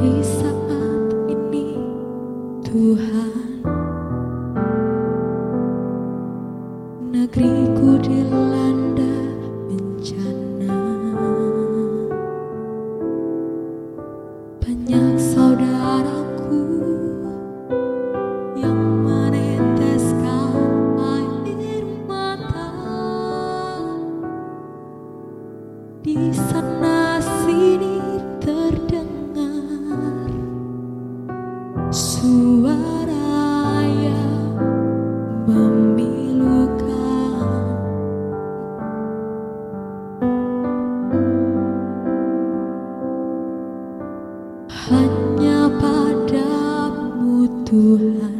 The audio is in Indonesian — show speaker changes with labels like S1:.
S1: Di saat ini Tuhan. Negeriku dilanda bencana. Banyak saudaraku Yang meneteskan air mata. Di sana Suara yang memilukan. Hanya padamu Tuhan